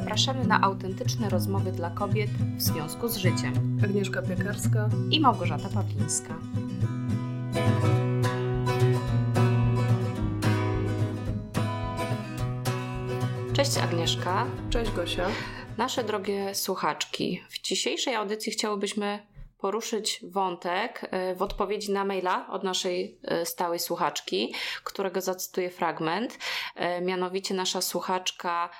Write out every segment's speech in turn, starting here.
Zapraszamy na autentyczne rozmowy dla kobiet w związku z życiem. Agnieszka Piekarska i Małgorzata Pawlińska. Cześć Agnieszka. Cześć Gosia. Nasze drogie słuchaczki, w dzisiejszej audycji chciałybyśmy poruszyć wątek e, w odpowiedzi na maila od naszej e, stałej słuchaczki, którego zacytuję fragment. E, mianowicie nasza słuchaczka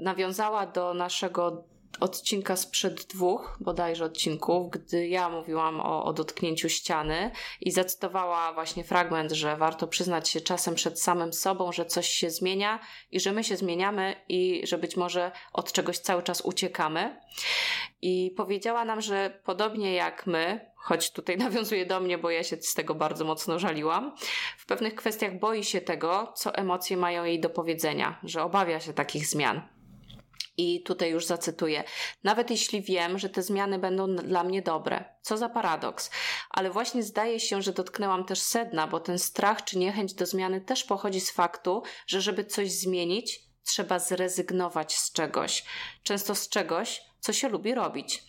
nawiązała do naszego odcinka sprzed dwóch bodajże odcinków, gdy ja mówiłam o, o dotknięciu ściany i zacytowała właśnie fragment, że warto przyznać się czasem przed samym sobą, że coś się zmienia i że my się zmieniamy i że być może od czegoś cały czas uciekamy. I powiedziała nam, że podobnie jak my, choć tutaj nawiązuje do mnie, bo ja się z tego bardzo mocno żaliłam, w pewnych kwestiach boi się tego, co emocje mają jej do powiedzenia, że obawia się takich zmian. I tutaj już zacytuję. Nawet jeśli wiem, że te zmiany będą dla mnie dobre. Co za paradoks. Ale właśnie zdaje się, że dotknęłam też sedna, bo ten strach czy niechęć do zmiany też pochodzi z faktu, że żeby coś zmienić, trzeba zrezygnować z czegoś. Często z czegoś, co się lubi robić.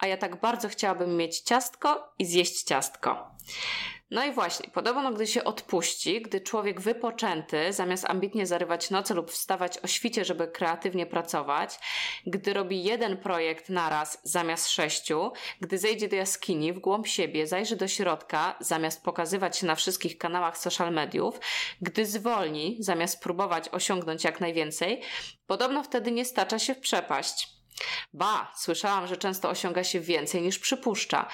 A ja tak bardzo chciałabym mieć ciastko i zjeść ciastko. No i właśnie, podobno gdy się odpuści, gdy człowiek wypoczęty, zamiast ambitnie zarywać noce lub wstawać o świcie, żeby kreatywnie pracować, gdy robi jeden projekt naraz zamiast sześciu, gdy zejdzie do jaskini w głąb siebie, zajrzy do środka zamiast pokazywać się na wszystkich kanałach social mediów, gdy zwolni zamiast próbować osiągnąć jak najwięcej, podobno wtedy nie stacza się w przepaść. Ba, słyszałam, że często osiąga się więcej niż przypuszcza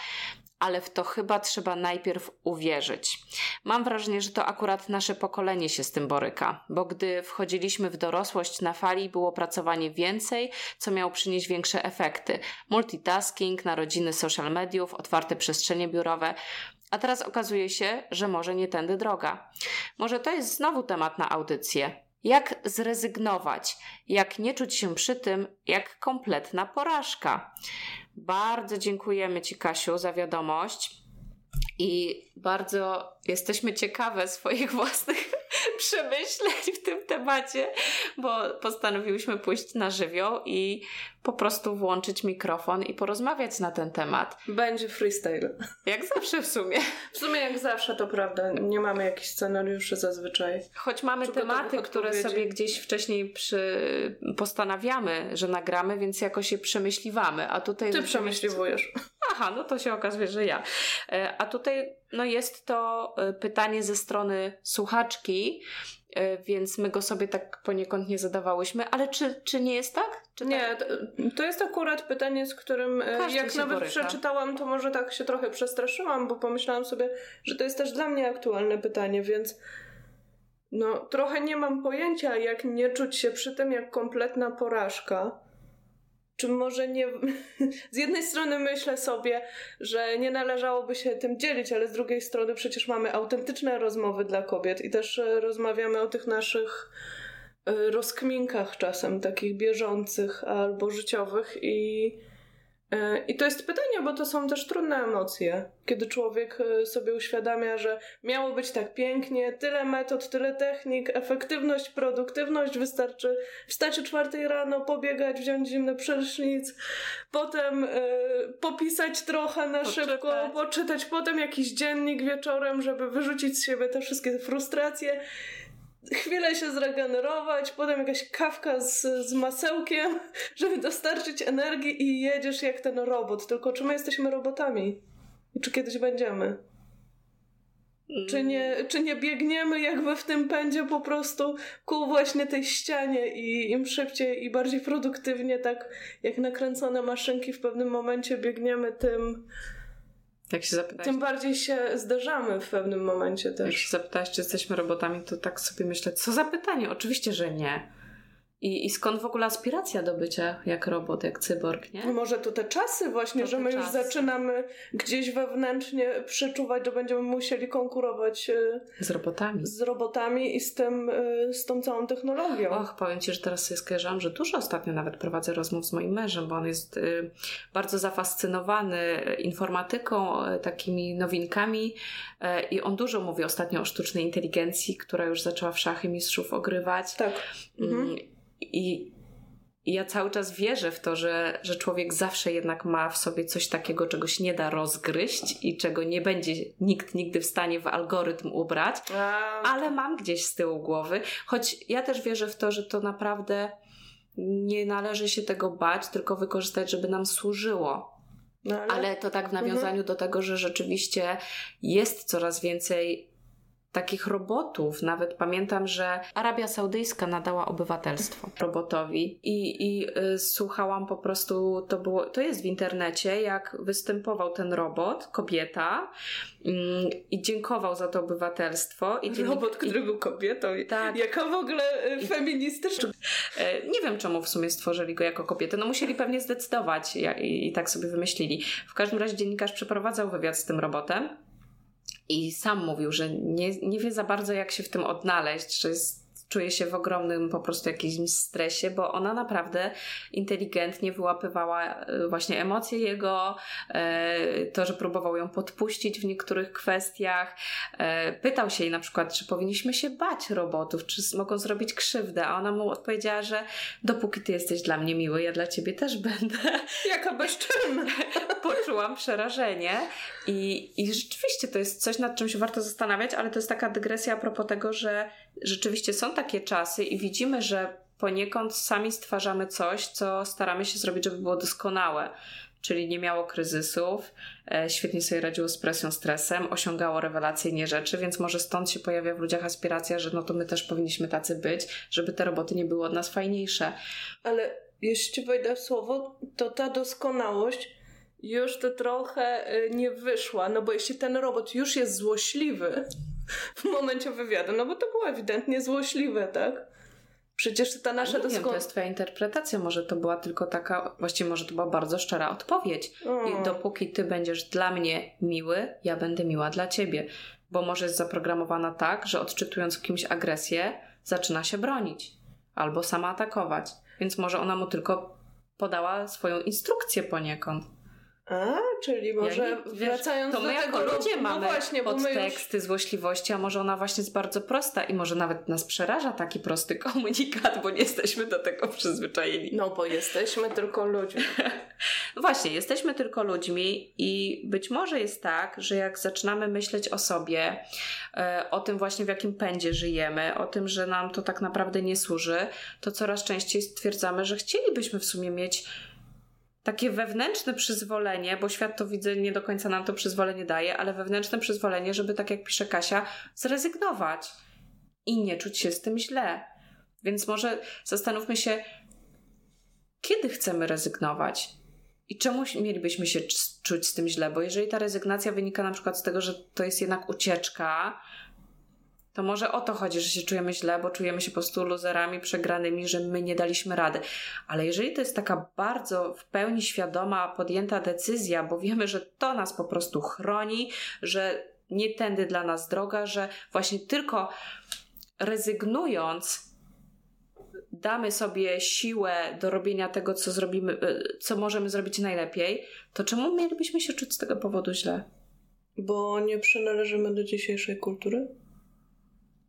ale w to chyba trzeba najpierw uwierzyć. Mam wrażenie, że to akurat nasze pokolenie się z tym boryka, bo gdy wchodziliśmy w dorosłość na fali, było pracowanie więcej, co miało przynieść większe efekty. Multitasking, narodziny social mediów, otwarte przestrzenie biurowe. A teraz okazuje się, że może nie tędy droga. Może to jest znowu temat na audycję. Jak zrezygnować? Jak nie czuć się przy tym jak kompletna porażka? Bardzo dziękujemy Ci, Kasiu, za wiadomość. I bardzo jesteśmy ciekawe swoich własnych przemyśleń w tym temacie, bo postanowiłyśmy pójść na żywioł i po prostu włączyć mikrofon i porozmawiać na ten temat. Będzie freestyle. Jak zawsze w sumie. W sumie jak zawsze to prawda. Nie mamy jakichś scenariuszy zazwyczaj. Choć mamy tematy, które sobie gdzieś wcześniej przy... postanawiamy, że nagramy, więc jakoś je przemyśliwamy. A tutaj... Ty przemyśliwujesz. Aha, no to się okazuje, że ja. E, a tutaj no jest to e, pytanie ze strony słuchaczki, e, więc my go sobie tak poniekąd nie zadawałyśmy, ale czy, czy nie jest tak? Czy nie, tak? to jest akurat pytanie, z którym Każdy jak nawet boryka. przeczytałam, to może tak się trochę przestraszyłam, bo pomyślałam sobie, że to jest też dla mnie aktualne pytanie, więc no trochę nie mam pojęcia, jak nie czuć się przy tym jak kompletna porażka czy może nie. Z jednej strony myślę sobie, że nie należałoby się tym dzielić, ale z drugiej strony przecież mamy autentyczne rozmowy dla kobiet i też e, rozmawiamy o tych naszych e, rozkminkach czasem, takich bieżących albo życiowych i I to jest pytanie, bo to są też trudne emocje, kiedy człowiek e, sobie uświadamia, że miało być tak pięknie, tyle metod, tyle technik, efektywność, produktywność, wystarczy wstać o czwartej rano, pobiegać, wziąć zimny prysznic, potem y, popisać trochę na poczytać. szybko, poczytać, potem jakiś dziennik wieczorem, żeby wyrzucić z siebie te wszystkie frustracje chwilę się zregenerować, potem jakaś kawka z, z masełkiem, żeby dostarczyć energii i jedziesz jak ten robot. Tylko czy my jesteśmy robotami? I czy kiedyś będziemy? Czy nie, czy nie biegniemy jakby w tym pędzie po prostu ku właśnie tej ścianie i im szybciej i bardziej produktywnie, tak jak nakręcone maszynki w pewnym momencie biegniemy tym jak się zapytać, Tym bardziej się zderzamy w pewnym momencie też. Jak się zapytałaś, czy jesteśmy robotami, to tak sobie myślę, co za pytanie? Oczywiście, że nie. I, I skąd w ogóle aspiracja do bycia jak robot, jak cyborg, nie? Może to te czasy właśnie, to że my już zaczynamy gdzieś wewnętrznie przeczuwać, że będziemy musieli konkurować e, z robotami. Z robotami i z tym, e, z tą całą technologią. Och, powiem Ci, że teraz sobie skojarzyłam, że dużo ostatnio nawet prowadzę rozmów z moim mężem, bo on jest y, bardzo zafascynowany informatyką, takimi nowinkami i on dużo mówi ostatnio o sztucznej inteligencji, która już zaczęła w szachy mistrzów ogrywać. Tak. Mm, mhm. I, i ja cały czas wierzę w to, że, że człowiek zawsze jednak ma w sobie coś takiego, czegoś nie da rozgryźć i czego nie będzie nikt nigdy w stanie w algorytm ubrać, ale mam gdzieś z tyłu głowy, choć ja też wierzę w to, że to naprawdę nie należy się tego bać, tylko wykorzystać, żeby nam służyło. No ale... ale... to tak w nawiązaniu mhm. do tego, że rzeczywiście jest coraz więcej takich robotów. Nawet pamiętam, że Arabia Saudyjska nadała obywatelstwo robotowi i, i y, słuchałam po prostu, to, było, to jest w internecie, jak występował ten robot, kobieta y, i dziękował za to obywatelstwo. I robot, który był kobietą. Tak. Jaka w ogóle y, feministyczna. Y, nie wiem, czemu w sumie stworzyli go jako kobietę. No musieli pewnie zdecydować i tak sobie wymyślili. W każdym razie dziennikarz przeprowadzał wywiad z tym robotem i sam mówił, że nie, nie wie za bardzo, jak się w tym odnaleźć, że jest czuje się w ogromnym po prostu jakimś stresie, bo ona naprawdę inteligentnie wyłapywała e, właśnie emocje jego, e, to, że próbował ją podpuścić w niektórych kwestiach. E, pytał się jej na przykład, czy powinniśmy się bać robotów, czy mogą zrobić krzywdę, a ona mu odpowiedziała, że dopóki ty jesteś dla mnie miły, ja dla ciebie też będę. Jaka bezczelna! Poczułam przerażenie i, i rzeczywiście to jest coś, nad czym się warto zastanawiać, ale to jest taka dygresja a propos tego, że rzeczywiście są takie czasy i widzimy, że poniekąd sami stwarzamy coś, co staramy się zrobić, żeby było doskonałe. Czyli nie miało kryzysów, e, świetnie sobie radziło z presją, stresem, osiągało rewelacyjnie rzeczy, więc może stąd się pojawia w ludziach aspiracja, że no to my też powinniśmy tacy być, żeby te roboty nie były od nas fajniejsze. Ale jeśli ci wejdę w słowo, to ta doskonałość już to trochę y, nie wyszła, no bo jeśli ten robot już jest złośliwy, w momencie wywiadu, no bo to było ewidentnie złośliwe, tak? Przecież ta nasza doskonałość... to jest twoja interpretacja, może to była tylko taka, właściwie może to była bardzo szczera odpowiedź. I dopóki ty będziesz dla mnie miły, ja będę miła dla ciebie. Bo może jest zaprogramowana tak, że odczytując kimś agresję, zaczyna się bronić. Albo sama atakować. Więc może ona mu tylko podała swoją instrukcję poniekąd. A, czyli może ja nie, wracając to my do jako ludzie no mamy właśnie, podteksty już... złośliwości, a może ona właśnie jest bardzo prosta i może nawet nas przeraża taki prosty komunikat, bo nie jesteśmy do tego przyzwyczajeni. No bo jesteśmy tylko ludźmi. właśnie, jesteśmy tylko ludźmi i być może jest tak, że jak zaczynamy myśleć o sobie, e, o tym właśnie w jakim pędzie żyjemy, o tym, że nam to tak naprawdę nie służy, to coraz częściej stwierdzamy, że chcielibyśmy w sumie mieć takie wewnętrzne przyzwolenie, bo świat to widzę, nie do końca nam to przyzwolenie daje, ale wewnętrzne przyzwolenie, żeby tak jak pisze Kasia, zrezygnować i nie czuć się z tym źle. Więc może zastanówmy się, kiedy chcemy rezygnować i czemu mielibyśmy się czuć z tym źle, bo jeżeli ta rezygnacja wynika na przykład z tego, że to jest jednak ucieczka, to może o to chodzi, że się czujemy źle, bo czujemy się po prostu luzerami, przegranymi, że my nie daliśmy rady. Ale jeżeli to jest taka bardzo w pełni świadoma, podjęta decyzja, bo wiemy, że to nas po prostu chroni, że nie tędy dla nas droga, że właśnie tylko rezygnując damy sobie siłę do robienia tego, co zrobimy, e, co możemy zrobić najlepiej, to czemu mielibyśmy się czuć z tego powodu źle? Bo nie przynależymy do dzisiejszej kultury?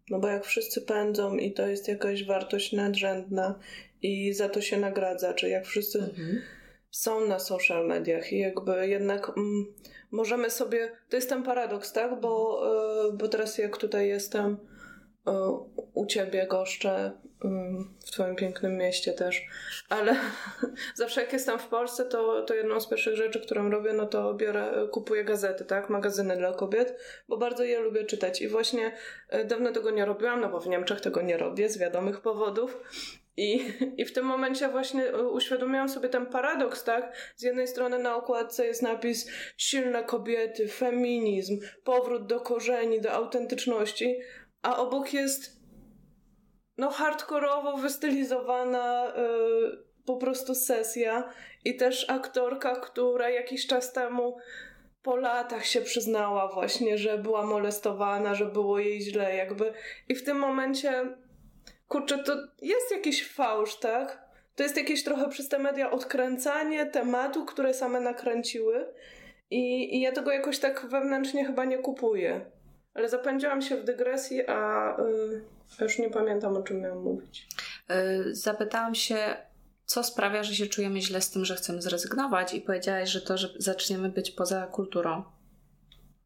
No bo jak wszyscy pędzą i to jest jakaś wartość nadrzędna i za to się nagradza, czy jak wszyscy mhm. są na social mediach i jakby jednak mm, możemy sobie, to jest ten paradoks, tak? Bo, y, bo teraz jak tutaj jestem u ciebie goszczę w Twoim pięknym mieście też. Ale zawsze jak jestem w Polsce, to, to jedną z pierwszych rzeczy, którą robię, no to biorę, kupuję gazety, tak? Magazyny dla kobiet, bo bardzo je lubię czytać. I właśnie e, dawno tego nie robiłam, no bo w Niemczech tego nie robię z wiadomych powodów. I, I w tym momencie właśnie e, uświadomiłam sobie ten paradoks, tak? Z jednej strony na okładce jest napis silne kobiety, feminizm, powrót do korzeni, do autentyczności, a obok jest no hardkorowo wystylizowana y, po prostu sesja i też aktorka, która jakiś czas temu po latach się przyznała właśnie, że była molestowana, że było jej źle jakby i w tym momencie kurczę, to jest jakiś fałsz, tak? To jest jakieś trochę przez te media odkręcanie tematu, które same nakręciły i, i ja tego jakoś tak wewnętrznie chyba nie kupuję. Ale zapędziłam się w dygresji, a... Yy już nie pamiętam, o czym miałam mówić. Y, zapytałam się co sprawia, że się czujemy źle z tym, że chcemy zrezygnować i powiedziałaś, że to, że zaczniemy być poza kulturą.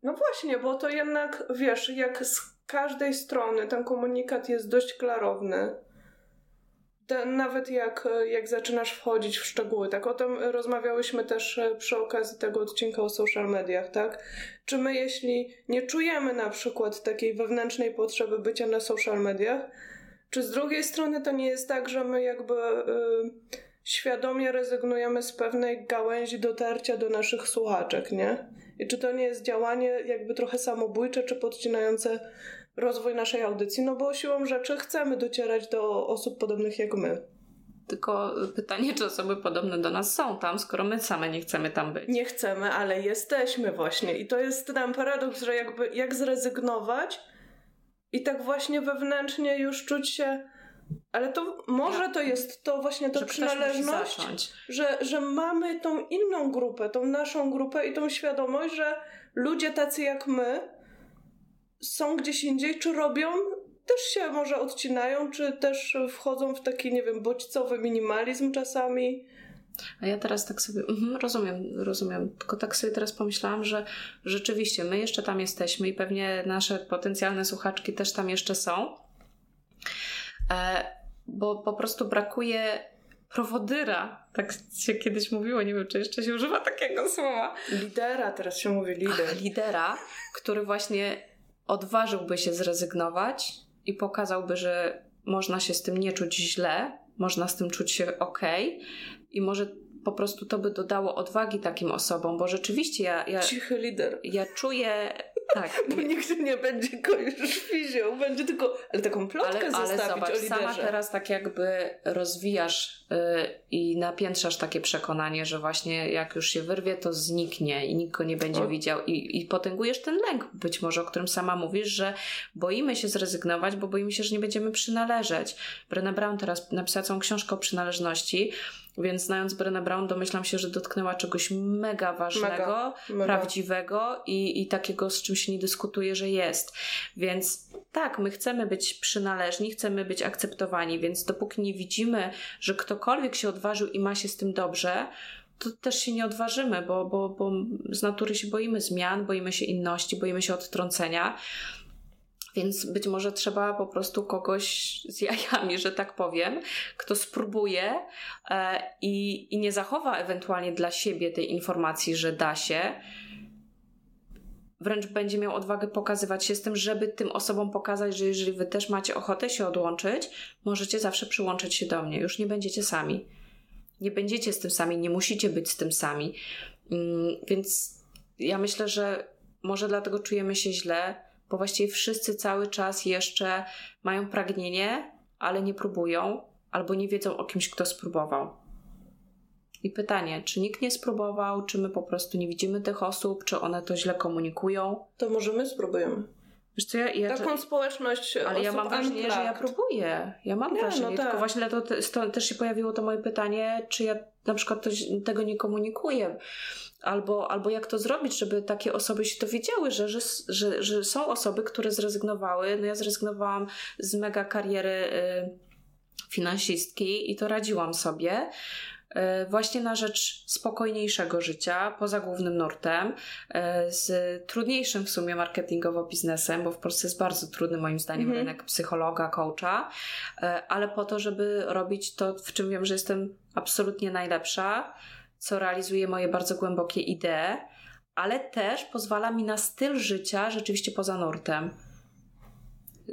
No właśnie, bo to jednak, wiesz, jak z każdej strony ten komunikat jest dość klarowny, nawet jak, jak zaczynasz wchodzić w szczegóły, tak o tym rozmawiałyśmy też e, przy okazji tego odcinka o social mediach, tak? Czy my, jeśli nie czujemy na przykład takiej wewnętrznej potrzeby bycia na social mediach, czy z drugiej strony to nie jest tak, że my jakby y, świadomie rezygnujemy z pewnej gałęzi dotarcia do naszych słuchaczek, nie? I czy to nie jest działanie jakby trochę samobójcze, czy podcinające rozwój naszej audycji, no bo siłą rzeczy chcemy docierać do osób podobnych jak my. Tylko pytanie, czy osoby podobne do nas są tam, skoro my same nie chcemy tam być. Nie chcemy, ale jesteśmy właśnie. I to jest ten paradoks, że jakby jak zrezygnować i tak właśnie wewnętrznie już czuć się. Ale to może to jest to właśnie ta przynależność, że, że mamy tą inną grupę, tą naszą grupę i tą świadomość, że ludzie tacy jak my, są gdzieś indziej, czy robią, też się może odcinają, czy też wchodzą w taki, nie wiem, bodźcowy minimalizm czasami. A ja teraz tak sobie, mhm, rozumiem, rozumiem, tylko tak sobie teraz pomyślałam, że rzeczywiście my jeszcze tam jesteśmy i pewnie nasze potencjalne słuchaczki też tam jeszcze są, e, bo po prostu brakuje prowodyra, tak się kiedyś mówiło, nie wiem, czy jeszcze się używa takiego słowa. Lidera, teraz się mówi lider. Ach, lidera, który właśnie odważyłby się zrezygnować i pokazałby, że można się z tym nie czuć źle, można z tym czuć się ok i może po prostu to by dodało odwagi takim osobom, bo rzeczywiście ja. ja Cichy lider. Ja czuję tak. Bo nikt nie będzie go już widział, będzie tylko, ale taką plotkę ale, zostawić ale zobacz, o sama teraz tak jakby rozwijasz yy, i napiętrzasz takie przekonanie, że właśnie jak już się wyrwie, to zniknie i nikt go nie będzie o. widział i, i potęgujesz ten lęk być może, o którym sama mówisz, że boimy się zrezygnować, bo boimy się, że nie będziemy przynależeć. Brené Brown teraz napisała całą książkę o przynależności więc znając Brené Brown, domyślam się, że dotknęła czegoś mega ważnego, mega. prawdziwego i, i takiego, z czym się nie dyskutuje, że jest. Więc tak, my chcemy być przynależni, chcemy być akceptowani, więc dopóki nie widzimy, że ktokolwiek się odważył i ma się z tym dobrze, to też się nie odważymy, bo, bo, bo z natury się boimy zmian, boimy się inności, boimy się odtrącenia. Więc być może trzeba po prostu kogoś z jajami, że tak powiem, kto spróbuje e, i, i nie zachowa ewentualnie dla siebie tej informacji, że da się. Wręcz będzie miał odwagę pokazywać się z tym, żeby tym osobom pokazać, że jeżeli wy też macie ochotę się odłączyć, możecie zawsze przyłączyć się do mnie. Już nie będziecie sami. Nie będziecie z tym sami, nie musicie być z tym sami. Mm, więc ja myślę, że może dlatego czujemy się źle, bo właściwie wszyscy cały czas jeszcze mają pragnienie, ale nie próbują, albo nie wiedzą o kimś, kto spróbował. I pytanie, czy nikt nie spróbował, czy my po prostu nie widzimy tych osób, czy one to źle komunikują? To może my spróbujemy. Wiesz co, ja, ja Taką to, społeczność Ale ja mam wrażenie, że ja próbuję. Ja mam nie, wrażenie, no tak. tylko właśnie to, też się pojawiło to moje pytanie, czy ja na przykład tego nie komunikuję. Albo, albo jak to zrobić, żeby takie osoby się dowiedziały, że, że, że, że są osoby, które zrezygnowały. No ja zrezygnowałam z mega kariery y, finansistki i to radziłam sobie właśnie na rzecz spokojniejszego życia, poza głównym nurtem, y, z trudniejszym w sumie marketingowo biznesem, bo w Polsce jest bardzo trudny moim zdaniem mm -hmm. rynek psychologa, coacha, y, ale po to, żeby robić to, w czym wiem, że jestem absolutnie najlepsza, co realizuje moje bardzo głębokie idee, ale też pozwala mi na styl życia rzeczywiście poza nurtem.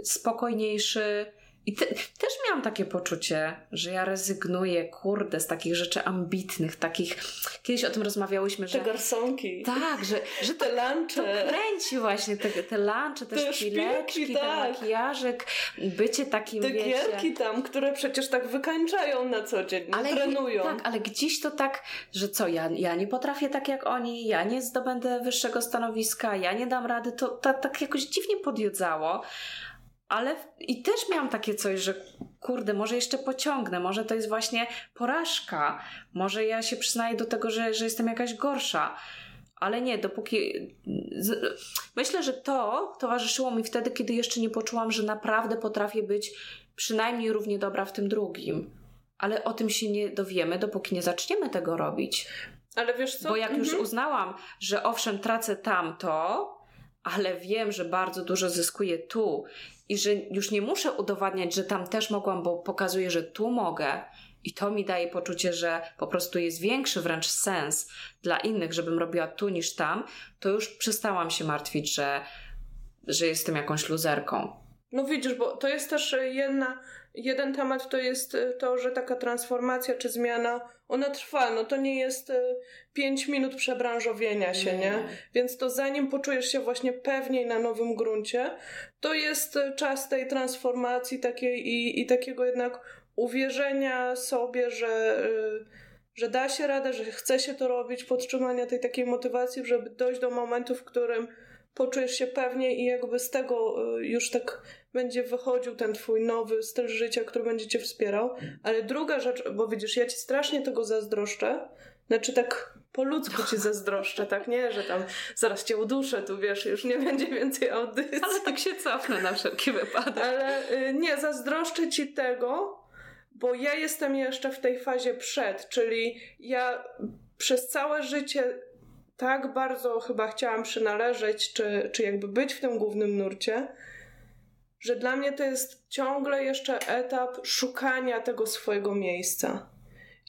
Spokojniejszy, i te, też miałam takie poczucie, że ja rezygnuję, kurde, z takich rzeczy ambitnych, takich. Kiedyś o tym rozmawiałyśmy, że. Te garsonki. Tak, że, że te lancze. To kręci właśnie te, te lancze, te, te szpileczki, tak. ten makijażek, bycie takim. Te wiecie, gierki tam, które przecież tak wykańczają na co dzień, ale trenują. Tak, ale gdzieś to tak, że co, ja, ja nie potrafię tak jak oni, ja nie zdobędę wyższego stanowiska, ja nie dam rady, to, to tak jakoś dziwnie podjudzało. Ale i też miałam takie coś, że kurde, może jeszcze pociągnę, może to jest właśnie porażka, może ja się przyznaję do tego, że, że jestem jakaś gorsza. Ale nie, dopóki. Myślę, że to towarzyszyło mi wtedy, kiedy jeszcze nie poczułam, że naprawdę potrafię być przynajmniej równie dobra w tym drugim. ale o tym się nie dowiemy, dopóki nie zaczniemy tego robić. Ale wiesz co? Bo jak mhm. już uznałam, że owszem, tracę tamto, ale wiem, że bardzo dużo zyskuję tu i że już nie muszę udowadniać, że tam też mogłam, bo pokazuję, że tu mogę. I to mi daje poczucie, że po prostu jest większy wręcz sens dla innych, żebym robiła tu niż tam, to już przestałam się martwić, że, że jestem jakąś luzerką. No widzisz, bo to jest też jedna jeden temat to jest to, że taka transformacja czy zmiana, ona trwa. No to nie jest e, pięć minut przebranżowienia się, nie. nie? Więc to zanim poczujesz się właśnie pewniej na nowym gruncie, to jest e, czas tej transformacji takiej i, i takiego jednak uwierzenia sobie, że, że da się radę, że chce się to robić, podtrzymania tej takiej motywacji, żeby dojść do momentu, w którym poczujesz się pewniej i jakby z tego już tak będzie wychodził ten twój nowy styl życia, który będzie cię wspierał. Ale druga rzecz, bo widzisz, ja ci strasznie tego zazdroszczę. Znaczy tak po ludzku ci zazdroszczę, tak nie, że tam zaraz cię uduszę, tu wiesz, już nie będzie więcej audycji. Ale tak się cofnę na wszelki wypadek. Ale y, nie, zazdroszczę ci tego, bo ja jestem jeszcze w tej fazie przed, czyli ja przez całe życie tak bardzo chyba chciałam przynależeć, czy, czy jakby być w tym głównym nurcie, że dla mnie to jest ciągle jeszcze etap szukania tego swojego miejsca.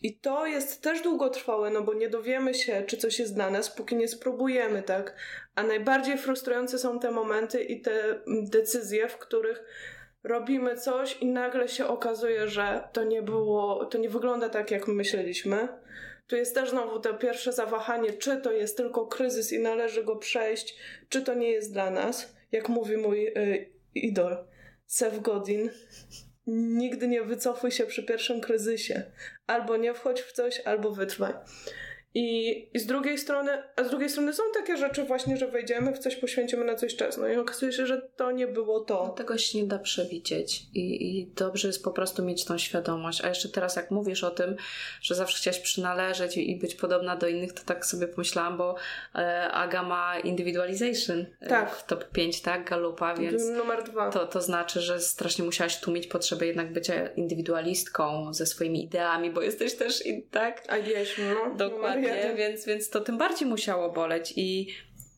I to jest też długotrwałe, no bo nie dowiemy się, czy coś jest dla nas, póki nie spróbujemy, tak? A najbardziej frustrujące są te momenty i te decyzje, w których robimy coś i nagle się okazuje, że to nie było, to nie wygląda tak, jak myśleliśmy. Tu jest też znowu to pierwsze zawahanie, czy to jest tylko kryzys i należy go przejść, czy to nie jest dla nas. Jak mówi mój y, idol, Seth Godin, nigdy nie wycofuj się przy pierwszym kryzysie. Albo nie wchodź w coś, albo wytrwaj. I, I z drugiej strony, a z drugiej strony są takie rzeczy właśnie, że wejdziemy w coś, poświęcimy na coś czas. No i okazuje się, że to nie było to. No, tego się nie da przewidzieć I, i dobrze jest po prostu mieć tą świadomość. A jeszcze teraz jak mówisz o tym, że zawsze chciałaś przynależeć i być podobna do innych, to tak sobie pomyślałam, bo e, Aga ma individualization e, tak. w top 5, tak? Galupa, więc numer dwa. To, to znaczy, że strasznie musiałaś tłumić potrzebę jednak bycia indywidualistką ze swoimi ideami, bo jesteś też, tak? Ideation, no. Dokładnie dokładnie, więc, więc to tym bardziej musiało boleć i,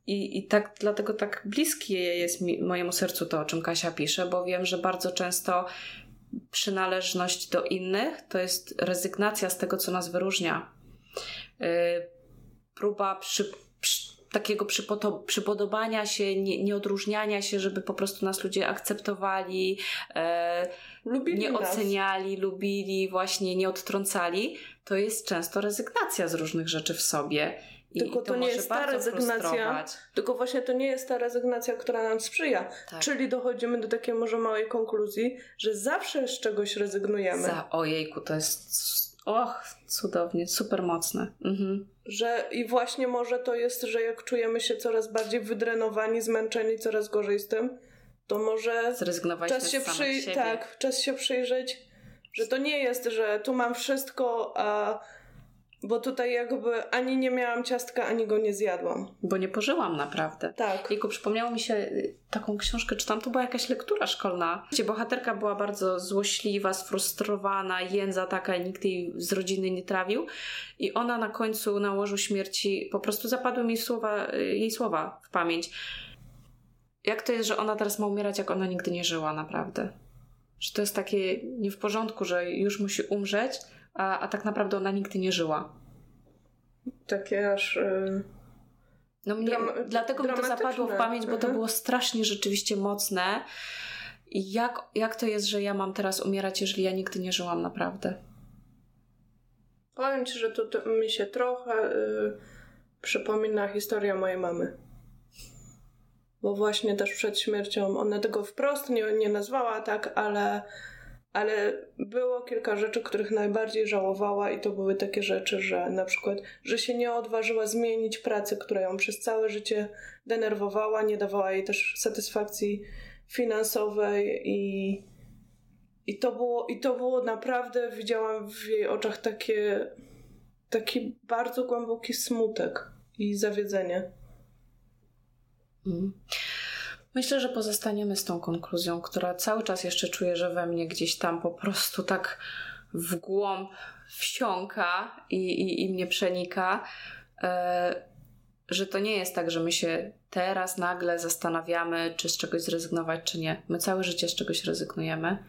i, i tak dlatego tak bliskie jest mi, mojemu sercu to, o czym Kasia pisze, bo wiem, że bardzo często przynależność do innych to jest rezygnacja z tego, co nas wyróżnia. Yy, próba przy, takiego przypodobania się, nie, nieodróżniania się, żeby po prostu nas ludzie akceptowali, e, nie nas. oceniali, lubili, właśnie nie odtrącali, to jest często rezygnacja z różnych rzeczy w sobie. I tylko to, nie jest ta rezygnacja, tylko właśnie to nie jest ta rezygnacja, która nam sprzyja. Tak. Czyli dochodzimy do takiej może małej konkluzji, że zawsze z czegoś rezygnujemy. Za, ojejku, to jest och, cudownie, super mocne. Mhm. Że i właśnie może to jest, że jak czujemy się coraz bardziej wydrenowani, zmęczeni, coraz gorzej z tym, to może czas się, przy... tak, czas się przyjrzeć, że to nie jest, że tu mam wszystko, a bo tutaj jakby ani nie miałam ciastka, ani go nie zjadłam. Bo nie pożyłam naprawdę. Tak. Jejku, przypomniało mi się, y, taką książkę czytam, to była jakaś lektura szkolna, gdzie bohaterka była bardzo złośliwa, sfrustrowana, jędza taka, nikt jej z rodziny nie trawił. I ona na końcu, na łożu śmierci, po prostu zapadły mi słowa, y, jej słowa w pamięć. Jak to jest, że ona teraz ma umierać, jak ona nigdy nie żyła, naprawdę? Że to jest takie nie w porządku, że już musi umrzeć, a, a tak naprawdę ona nigdy nie żyła. Takie aż. Yy... No mnie, dlatego mi to zapadło w pamięć, bo to mhm. było strasznie rzeczywiście mocne. Jak, jak to jest, że ja mam teraz umierać, jeżeli ja nigdy nie żyłam naprawdę? Powiem ci, że to, to mi się trochę yy, przypomina historia mojej mamy. Bo właśnie też przed śmiercią ona tego wprost nie, nie nazwała tak, ale ale było kilka rzeczy, których najbardziej żałowała, i to były takie rzeczy, że na przykład, że się nie odważyła zmienić pracy, która ją przez całe życie denerwowała, nie dawała jej też satysfakcji finansowej i, i, to, było, i to było naprawdę, widziałam w jej oczach takie, taki bardzo głęboki smutek i zawiedzenie. Mm. Myślę, że pozostaniemy z tą konkluzją, która cały czas jeszcze czuję, że we mnie gdzieś tam po prostu tak w głąb wsiąka i, i, i mnie przenika, e, że to nie jest tak, że my się teraz nagle zastanawiamy, czy z czegoś zrezygnować, czy nie. My całe życie z czegoś rezygnujemy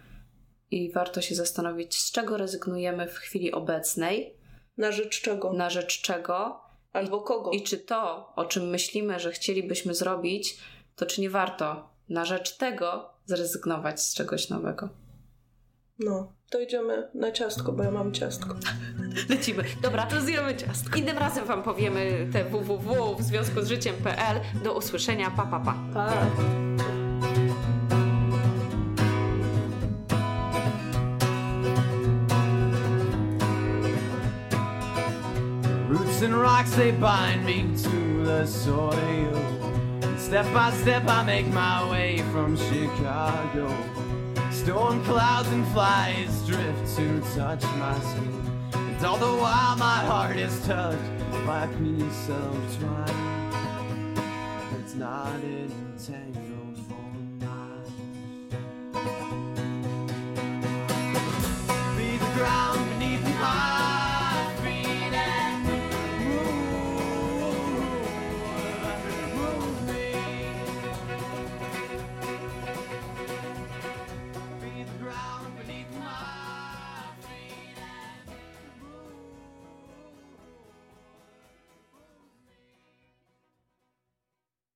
i warto się zastanowić, z czego rezygnujemy w chwili obecnej. Na rzecz czego? Na rzecz czego. Albo kogo. I czy to, o czym myślimy, że chcielibyśmy zrobić, to czy nie warto na rzecz tego zrezygnować z czegoś nowego. No, to idziemy na ciastko, bo ja mam ciastko. Lecimy. Dobra, to zjemy ciastko. Innym razem Wam powiemy te www w związku z życiem.pl. Do usłyszenia. Pa, pa, pa. Pa. Roots and rocks they bind me to the soil. Step by step I make my way from Chicago. Storm clouds and flies drift to touch my skin. And all the while my heart is touched by a piece of twine. It's not entangled